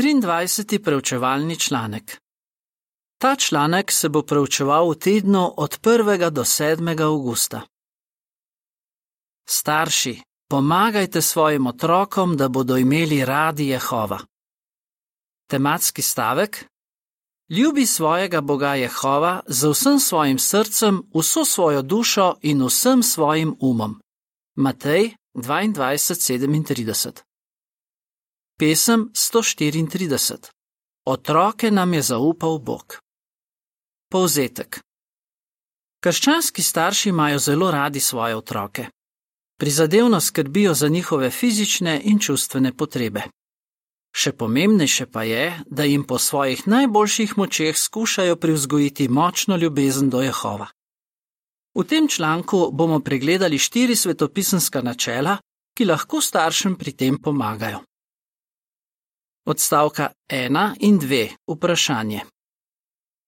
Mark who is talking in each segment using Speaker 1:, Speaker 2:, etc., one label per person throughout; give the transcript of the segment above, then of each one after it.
Speaker 1: 23. preučevalni članek. Ta članek se bo preučeval v tednu od 1. do 7. augusta. Starši, pomagajte svojim otrokom, da bodo imeli radi Jehova. Tematski stavek: Ljubi svojega Boga Jehova z vsem svojim srcem, vso svojo dušo in vsem svojim umom. Matej 22:37 Pesem 134 Otroke nam je zaupal Bog. Povzetek Krščanski starši imajo zelo radi svoje otroke. Prizadevno skrbijo za njihove fizične in čustvene potrebe. Še pomembnejše pa je, da jim po svojih najboljših močeh skušajo privzgojiti močno ljubezen do Jehova. V tem članku bomo pregledali štiri svetopisanska načela, ki lahko staršem pri tem pomagajo. Odstavka 1 in 2. Vprašanje.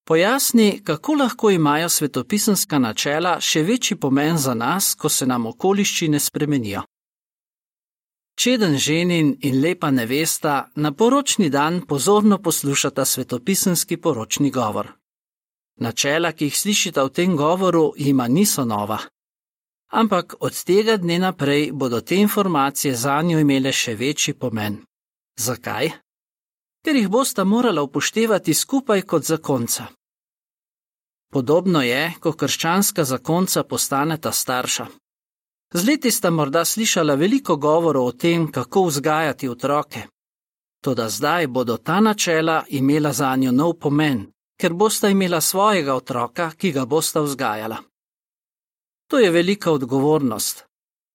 Speaker 1: Pojasni, kako lahko imajo svetopisanska načela še večji pomen za nas, ko se nam okoliščine spremenijo. Čeden ženin in lepa nevesta na poročni dan pozorno poslušata svetopisanski poročni govor. Načela, ki jih slišite v tem govoru, jima niso nova. Ampak od tega dne naprej bodo te informacije za njo imele še večji pomen. Zakaj? Ker jih bosta morala upoštevati skupaj kot zakonca. Podobno je, ko krščanska zakonca postaneta starša. Z leti sta morda slišala veliko govorov o tem, kako vzgajati otroke. Toda zdaj bodo ta načela imela za njo nov pomen, ker bosta imela svojega otroka, ki ga bosta vzgajala. To je velika odgovornost,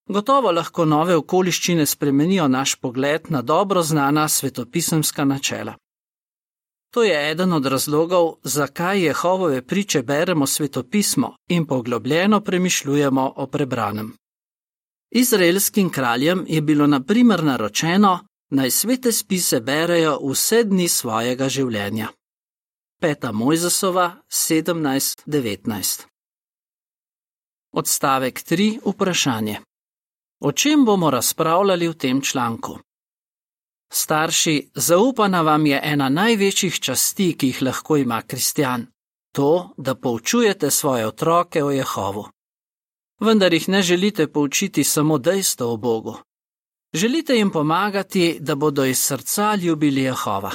Speaker 1: Gotovo lahko nove okoliščine spremenijo naš pogled na dobro znana svetopisemska načela. To je eden od razlogov, zakaj Jehovove priče beremo svetopismo in poglobljeno premišljujemo o prebranem. Izraelskim kraljem je bilo na primer naročeno, naj svete spise berejo vse dni svojega življenja. Peta Mojzesova 17:19 Odstavek 3. Vprašanje. O čem bomo razpravljali v tem članku? Starši, zaupana vam je ena največjih časti, ki jih lahko ima kristjan: to, da poučujete svoje otroke o Jehovu. Vendar jih ne želite poučiti samo dejstvo o Bogu. Želite jim pomagati, da bodo iz srca ljubili Jehova.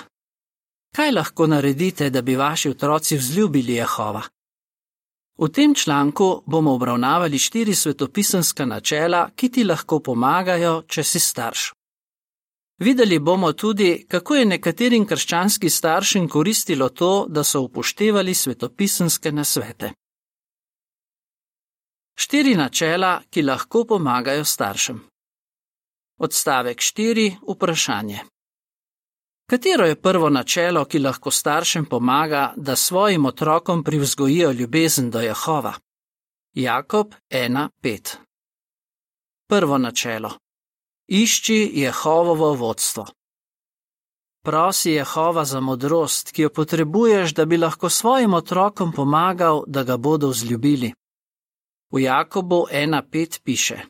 Speaker 1: Kaj lahko naredite, da bi vaši otroci vzljubili Jehova? V tem članku bomo obravnavali štiri svetopisanska načela, ki ti lahko pomagajo, če si starš. Videli bomo tudi, kako je nekaterim krščanskim staršem koristilo to, da so upoštevali svetopisanske nasvete. Štiri načela, ki lahko pomagajo staršem. Odstavek 4. Vprašanje. Katero je prvo načelo, ki lahko staršem pomaga, da svojim otrokom privzgojijo ljubezen do Jehova? Jakob 1:5 Prvo načelo: Išči Jehovovo vodstvo. Prosi Jehova za modrost, ki jo potrebuješ, da bi lahko svojim otrokom pomagal, da ga bodo vzljubili. V Jakobu 1:5 piše: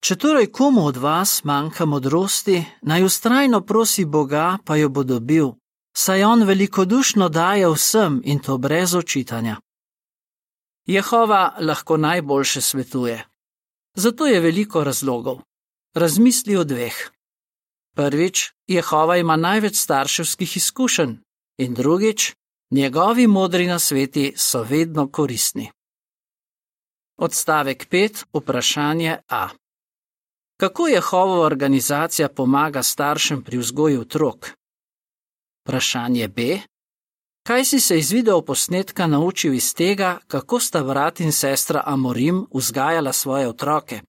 Speaker 1: Če torej komu od vas manjka modrosti, naj ustrajno prosi Boga, pa jo bo dobil, saj on velikodušno daje vsem in to brez očitanja. Jehova lahko najboljše svetuje. Zato je veliko razlogov. Razmisli o dveh. Prvič, Jehova ima največ starševskih izkušenj, in drugič, njegovi modri nasveti so vedno koristni. Odstavek 5. Vprašanje A. Kako Jehova organizacija pomaga staršem pri vzgoju otrok? Vprašanje B. Kaj si se iz videoposnetka naučil iz tega, kako sta brat in sestra Amorim vzgajala svoje otroke?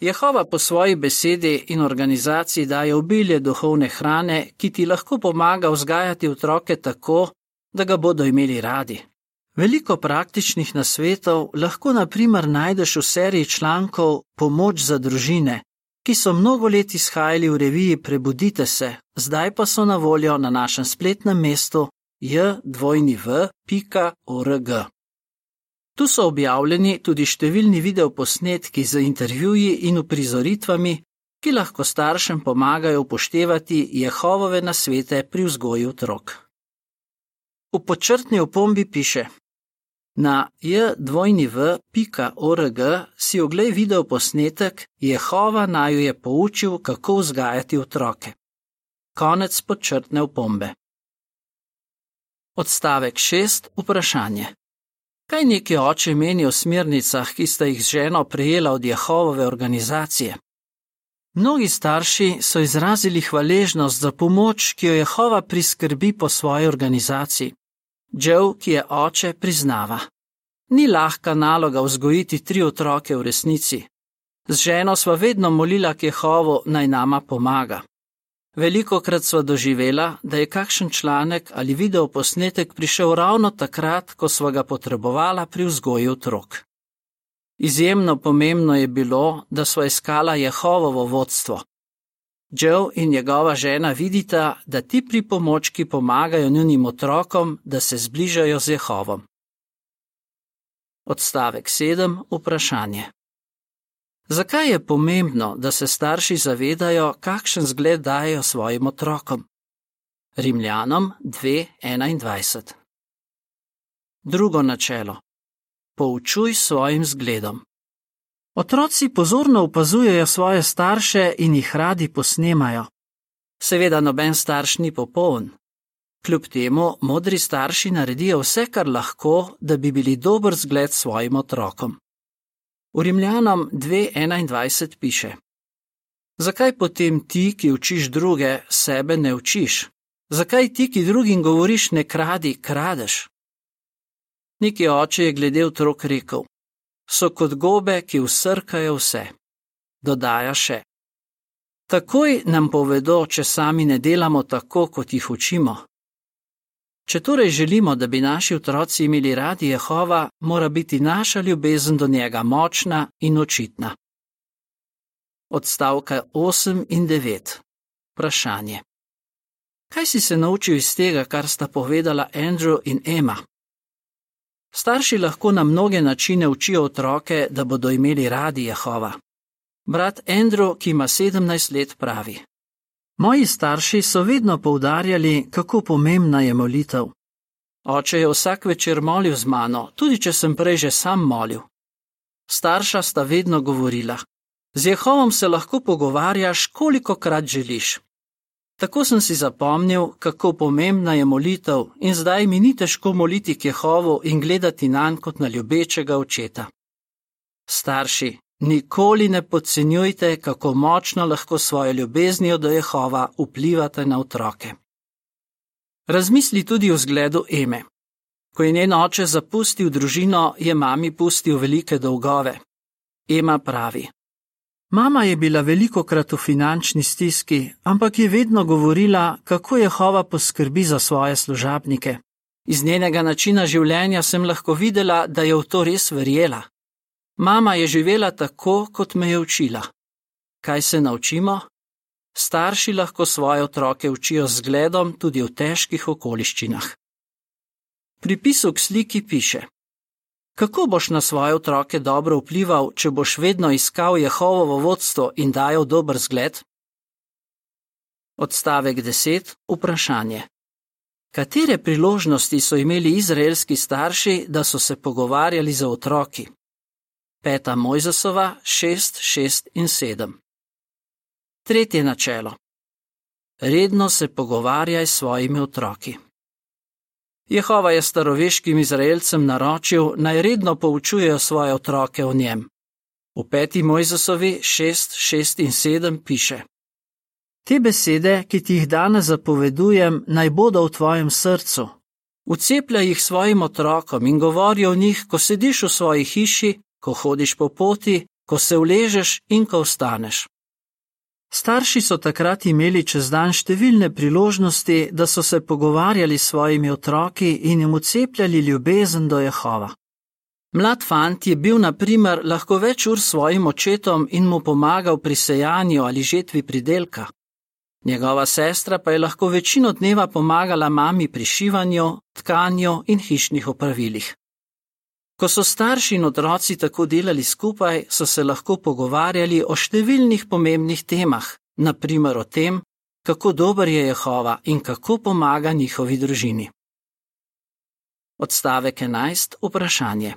Speaker 1: Jehova po svoji besedi in organizaciji daje obilje duhovne hrane, ki ti lahko pomaga vzgajati otroke tako, da ga bodo imeli radi. Veliko praktičnih nasvetov lahko naprimer najdeš v seriji člankov Pomoč za družine, ki so mnogo let izhajali v reviji Prebudite se, zdaj pa so na voljo na našem spletnem mestu jdvojniv.org. Tu so objavljeni tudi številni videoposnetki z intervjuji in uprizoritvami, ki lahko staršem pomagajo upoštevati Jehovove nasvete pri vzgoju otrok. V počrtni opombi piše: Na jdvojni.org si oglej video posnetek Jehova naju je poučil, kako vzgajati otroke. Konec počrtne opombe. Odstavek 6. Vprašanje. Kaj neki oče meni o smernicah, ki sta jih z ženo prejela od Jehovove organizacije? Mnogi starši so izrazili hvaležnost za pomoč, ki jo Jehova priskrbi po svoji organizaciji. Joe, ki je oče, priznava: Ni lahka naloga vzgojiti tri otroke v resnici. Z ženo sva vedno molila k Jehovu naj nama pomaga. Veliko krat sva doživela, da je kakšen članek ali video posnetek prišel ravno takrat, ko sva ga potrebovala pri vzgoji otrok. Izjemno pomembno je bilo, da sva iskala Jehovovo vodstvo. Joe in njegova žena vidita, da ti pripomočki pomagajo njunim otrokom, da se zbližajo z Jehovom. Odstavek 7. Vprašanje. Zakaj je pomembno, da se starši zavedajo, kakšen zgled dajo svojim otrokom? Rimljanom 2.21. Drugo načelo. Poučuj svojim zgledom. Otroci pozorno opazujejo svoje starše in jih radi posnemajo. Seveda, noben starš ni popoln. Kljub temu, modri starši naredijo vse, kar lahko, da bi bili dober zgled svojim otrokom. V Rimljanom 2.21 piše: Zakaj potem ti, ki učiš druge, sebe ne učiš? Zakaj ti, ki drugim govoriš, ne kradi, kradeš? Neki oče je glede otrok rekel: So kot gobe, ki usrkajo vse. Dodaja še: Takoj nam povedo, če sami ne delamo tako, kot jih učimo. Če torej želimo, da bi naši otroci imeli radi Jehova, mora biti naša ljubezen do njega močna in očitna. Odstavka 8 in 9. Vprašanje. Kaj si se naučil iz tega, kar sta povedala Andrew in Emma? Starši lahko na mnoge načine učijo otroke, da bodo imeli radi Jehova. Brat Andrew, ki ima 17 let, pravi: Moji starši so vedno poudarjali, kako pomembna je molitev. Oče je vsak večer molil z mano, tudi če sem prej že sam molil. Starša sta vedno govorila: Z Jehovom se lahko pogovarjaš, koliko krat želiš. Tako sem si zapomnil, kako pomembna je molitev, in zdaj mi ni težko moliti k Jehovu in gledati na njega kot na ljubečega očeta. Starši, Nikoli ne podcenjujte, kako močno lahko svojo ljubeznijo do Jehova vplivate na otroke. Razmisli tudi o zgledu Eme. Ko je njen oče zapustil družino, je mami pustil velike dolgove. Ema pravi: Mama je bila veliko krat v finančni stiski, ampak je vedno govorila, kako Jehova poskrbi za svoje služabnike. Iz njenega načina življenja sem lahko videla, da je v to res verjela. Mama je živela tako, kot me je učila. Kaj se naučimo? Starši lahko svoje otroke učijo zgledom tudi v težkih okoliščinah. Pri pisu k sliki piše: Kako boš na svoje otroke dobro vplival, če boš vedno iskal Jehovovo vodstvo in dajal dober zgled? Odstavek 10. Vprašanje. Katere priložnosti so imeli izraelski starši, da so se pogovarjali za otroki? Peta Mojzesova 6, 6 in 7. Tretje načelo. Redno se pogovarjaj s svojimi otroki. Jehova je staroveškim Izraelcem naročil, naj redno poučujejo svoje otroke o njem. V peti Mojzesovi 6, 6 in 7 piše: Te besede, ki ti jih danes zapovedujem, naj bodo v tvojem srcu. Ucepljaj jih svojim otrokom in govori o njih, ko sediš v svoji hiši, ko hodiš po poti, ko se uležeš in ko vstaneš. Starši so takrat imeli čez dan številne priložnosti, da so se pogovarjali s svojimi otroki in jim ucepljali ljubezen do Jehova. Mlad fant je bil, na primer, lahko več ur s svojim očetom in mu pomagal pri sejanju ali žetvi pridelka. Njegova sestra pa je lahko večino dneva pomagala mami pri šivanju, tkanju in hišnih opravilih. Ko so starši in otroci tako delali skupaj, so se lahko pogovarjali o številnih pomembnih temah, naprimer o tem, kako dober je Jehova in kako pomaga njihovi družini. Odstavek 11. Vprašanje.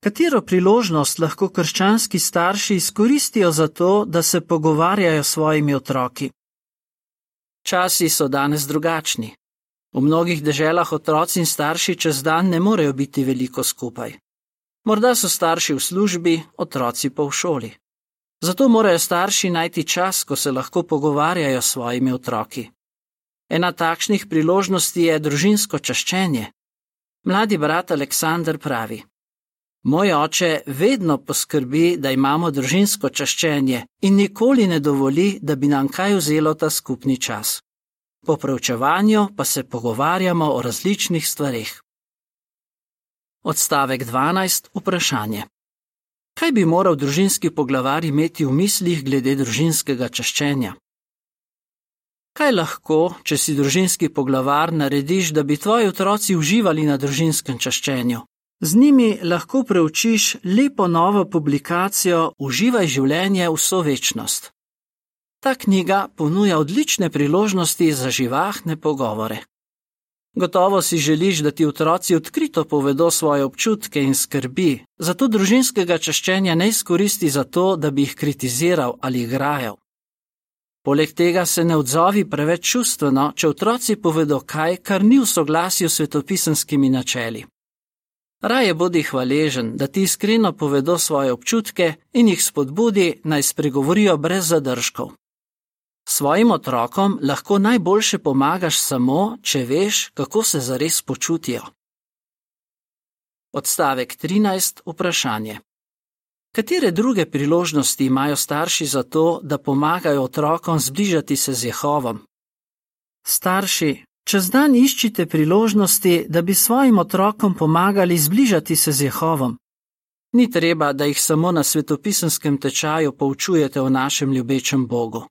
Speaker 1: Katero priložnost lahko krščanski starši izkoristijo za to, da se pogovarjajo s svojimi otroki? Časi so danes drugačni. V mnogih deželah otroci in starši čez dan ne morejo biti veliko skupaj. Morda so starši v službi, otroci pa v šoli. Zato morajo starši najti čas, ko se lahko pogovarjajo s svojimi otroki. Ena takšnih priložnosti je družinsko čaščenje. Mladi brat Aleksandr pravi: Moj oče vedno poskrbi, da imamo družinsko čaščenje in nikoli ne dovoli, da bi nam kaj vzelo ta skupni čas. Po preučevanju pa se pogovarjamo o različnih stvarih. Odstavek 12. Vprašanje. Kaj bi moral družinski poglavar imeti v mislih glede družinskega čaščenja? Kaj lahko, če si družinski poglavar, narediš, da bi tvoji otroci uživali na družinskem čaščenju? Z njimi lahko preučiš lepo novo publikacijo Uživaj življenje vso večnost. Ta knjiga ponuja odlične priložnosti za živahne pogovore. Gotovo si želiš, da ti otroci odkrito povedo svoje občutke in skrbi, zato družinskega čaščenja ne izkoristi za to, da bi jih kritiziral ali igrajal. Poleg tega se ne odzovi preveč čustveno, če otroci povedo kaj, kar ni v soglasju s svetopisanskimi načeli. Raje bodi hvaležen, da ti iskreno povedo svoje občutke in jih spodbudi, naj spregovorijo brez zadržkov. Svojim otrokom lahko najboljše pomagaš samo, če veš, kako se zares počutijo. Odstavek 13. Vprašanje. Katere druge priložnosti imajo starši za to, da pomagajo otrokom zbližati se z Jehovom? Starši, Čez dan iščite priložnosti, da bi svojim otrokom pomagali zbližati se z Jehovom. Ni treba, da jih samo na svetopisenskem tečaju poučujete o našem ljubečem Bogu.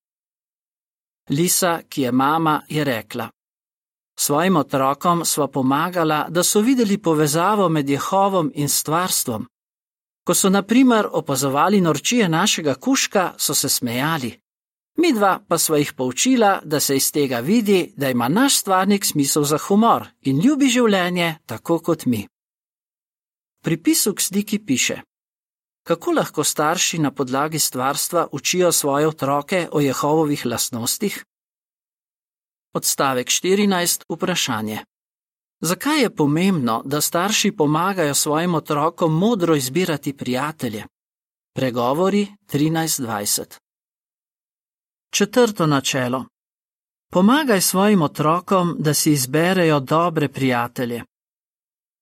Speaker 1: Lisa, ki je mama, je rekla: Svojim otrokom sva pomagala, da so videli povezavo med Jehovom in stvarstvom. Ko so, na primer, opazovali norčije našega kuška, so se smejali. Mi dva pa sva jih poučila, da se iz tega vidi, da ima naš stvarnik smisel za humor in ljubi življenje tako kot mi. Pri pisu k sliki piše: Kako lahko starši na podlagi stvarstva učijo svoje otroke o Jehovovih lastnostih? Odstavek 14. Vprašanje. Zakaj je pomembno, da starši pomagajo svojim otrokom modro izbirati prijatelje? Pregovori 13:20. Četrto načelo. Pomagaj svojim otrokom, da si izberejo dobre prijatelje.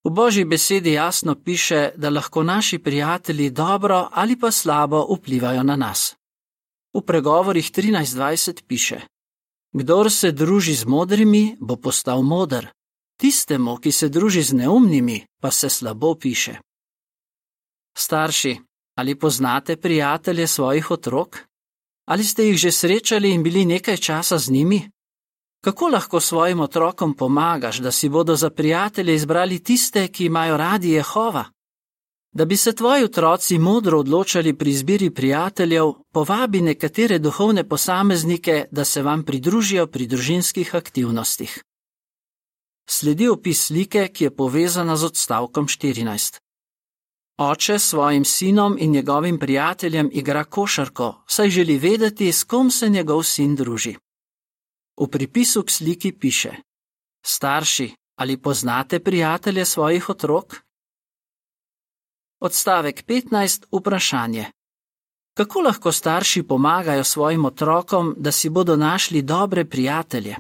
Speaker 1: V Božji besedi jasno piše, da lahko naši prijatelji dobro ali pa slabo vplivajo na nas. V pregovorih 13:20 piše: Kdor se druži z modrimi, bo postal modr, tistemu, ki se druži z neumnimi, pa se slabo piše. Starši, ali poznate prijatelje svojih otrok? Ali ste jih že srečali in bili nekaj časa z njimi? Kako lahko svojim otrokom pomagaš, da si bodo za prijatelje izbrali tiste, ki imajo radi Jehova? Da bi se tvoji otroci modro odločali pri izbiri prijateljev, povabi nekatere duhovne posameznike, da se vam pridružijo pri družinskih aktivnostih. Sledi opis slike, ki je povezana z odstavkom 14. Oče s svojim sinom in njegovim prijateljem igra košarko, saj želi vedeti, s kom se njegov sin druži. V pripisu k sliki piše: Starši, ali poznate prijatelje svojih otrok? Odstavek 15. Vprašanje. Kako lahko starši pomagajo svojim otrokom, da si bodo našli dobre prijatelje?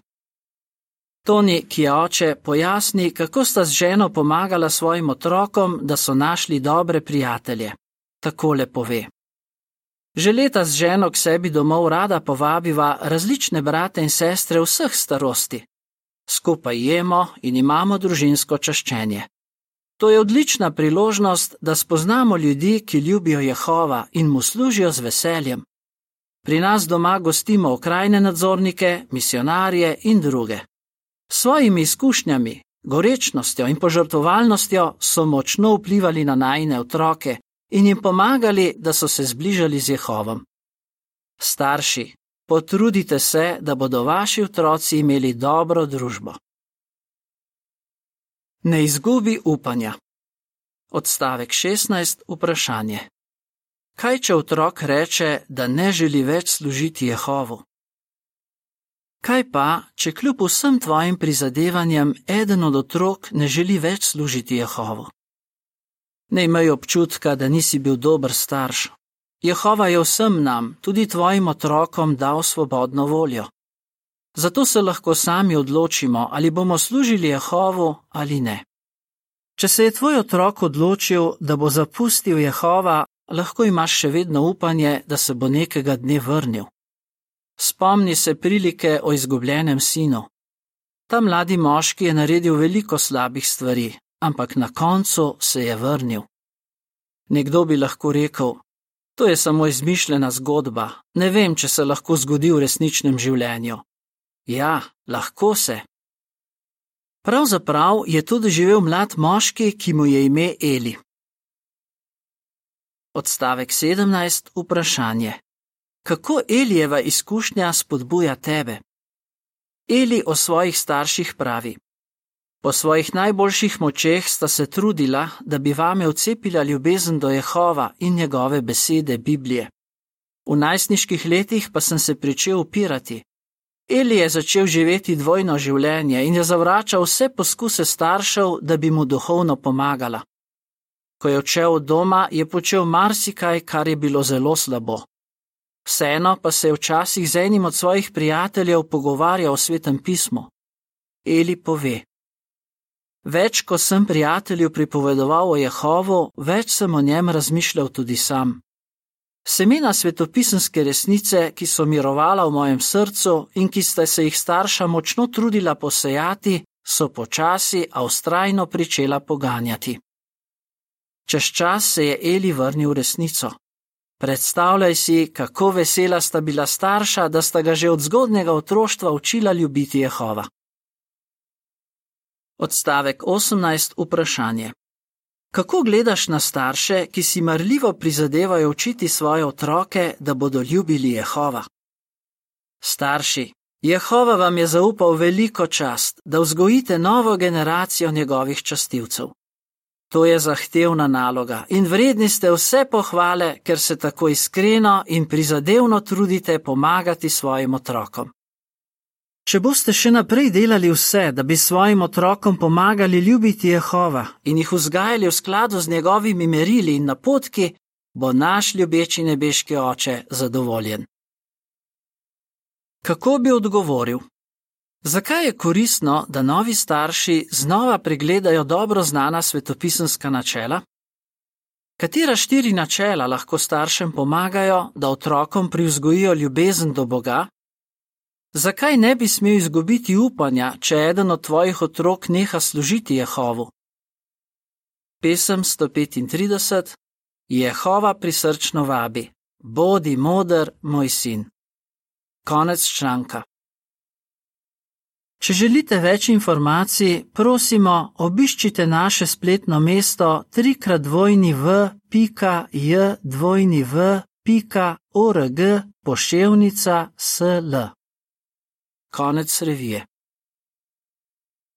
Speaker 1: Toni, ki je oče, pojasni, kako sta z ženo pomagala svojim otrokom, da so našli dobre prijatelje. Takole pove. Že leta z ženo k sebi domov rada povabiva različne brate in sestre vseh starosti. Skupaj jemo in imamo družinsko čaščenje. To je odlična priložnost, da spoznamo ljudi, ki ljubijo Jehova in mu služijo z veseljem. Pri nas doma gostimo okrajne nadzornike, misionarje in druge. S svojimi izkušnjami, gorečnostjo in požrtovalnostjo so močno vplivali na najne otroke in jim pomagali, da so se zbližali z Jehovom. Starši, potrudite se, da bodo vaši otroci imeli dobro družbo. Ne izgubi upanja. Odstavek 16. Vprašanje. Kaj, če otrok reče, da ne želi več služiti Jehovu? Kaj pa, če kljub vsem tvojim prizadevanjem eden od otrok ne želi več služiti Jehovu? Ne imej občutka, da nisi bil dober starš. Jehova je vsem nam, tudi tvojim otrokom, dal svobodno voljo. Zato se lahko sami odločimo, ali bomo služili Jehovu ali ne. Če se je tvoj otrok odločil, da bo zapustil Jehova, lahko imaš še vedno upanje, da se bo nekega dne vrnil. Spomni se prilike o izgubljenem sinu. Ta mladi moški je naredil veliko slabih stvari, ampak na koncu se je vrnil. Nekdo bi lahko rekel: To je samo izmišljena zgodba, ne vem, če se lahko zgodi v resničnem življenju. Ja, lahko se. Pravzaprav je to doživel mlad moški, ki mu je ime Eli. Odstavek 17. Vprašanje kako Elijeva izkušnja spodbuja tebe. Eli o svojih starših pravi: Po svojih najboljših močeh sta se trudila, da bi vame vcepila ljubezen do Jehova in njegove besede Biblije. V najstniških letih pa sem se pričel upirati. Eli je začel živeti dvojno življenje in je zavračal vse poskuse staršev, da bi mu duhovno pomagala. Ko je odšel od doma, je počel marsikaj, kar je bilo zelo slabo. Vseeno pa se je včasih z enim od svojih prijateljev pogovarjal o svetem pismu. Eli pove: Več, ko sem prijatelju pripovedoval o Jehovu, več sem o njem razmišljal tudi sam. Semena svetopisanske resnice, ki so mirovala v mojem srcu in ki sta se jih starša močno trudila posejati, so počasi, a ustrajno pričela poganjati. Čez čas se je Eli vrnil v resnico. Predstavljaj si, kako vesela sta bila starša, da sta ga že od zgodnega otroštva učila ljubiti Jehova. Odstavek 18. Vprašanje. Kako gledaš na starše, ki si marljivo prizadevajo učiti svoje otroke, da bodo ljubili Jehova? Starši, Jehova vam je zaupal veliko čast, da vzgojite novo generacijo njegovih častilcev. To je zahtevna naloga in vredni ste vse pohvale, ker se tako iskreno in prizadevno trudite pomagati svojim otrokom. Če boste še naprej delali vse, da bi svojim otrokom pomagali ljubiti Jehova in jih vzgajali v skladu z njegovimi merili in napotki, bo naš ljubeči nebeški oče zadovoljen. Kako bi odgovoril? Zakaj je koristno, da novi starši znova pregledajo dobro znana svetopisanska načela? Katera štiri načela lahko staršem pomagajo, da otrokom privzgojijo ljubezen do Boga? Zakaj ne bi smel izgubiti upanja, če eden od tvojih otrok neha služiti Jehovu? Pesem 135: Jehova prisrčno vabi: Bodi moder, moj sin. Konec članka. Če želite več informacij, prosimo, obiščite naše spletno mesto trikratvojni.j.org poševnica sl. Konec revije.